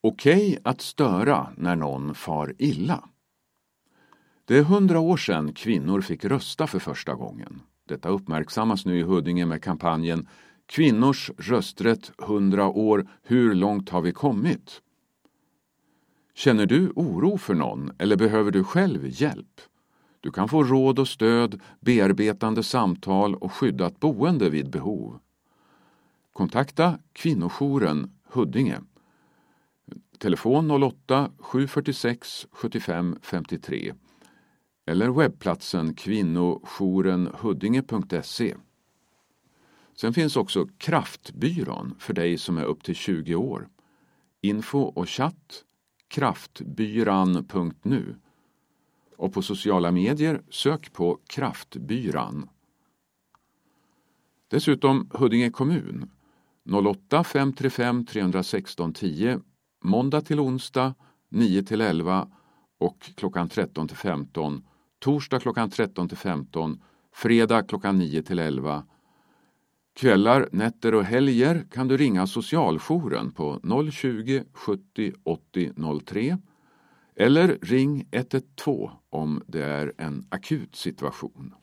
Okej att störa när någon far illa. Det är hundra år sedan kvinnor fick rösta för första gången. Detta uppmärksammas nu i Huddinge med kampanjen Kvinnors rösträtt 100 år, hur långt har vi kommit? Känner du oro för någon eller behöver du själv hjälp? Du kan få råd och stöd, bearbetande samtal och skyddat boende vid behov. Kontakta Kvinnojouren Huddinge. Telefon 08 746 75 53 eller webbplatsen kvinnojourenhuddinge.se. Sen finns också Kraftbyrån för dig som är upp till 20 år. Info och chatt kraftbyran.nu och på sociala medier sök på Kraftbyran. Dessutom Huddinge kommun 08 535 316 10 måndag till onsdag 9 till 11 och klockan 13 till 15 torsdag klockan 13 till 15 fredag klockan 9 till 11 Kvällar, nätter och helger kan du ringa socialjouren på 020 70 80 03 eller ring 112 om det är en akut situation.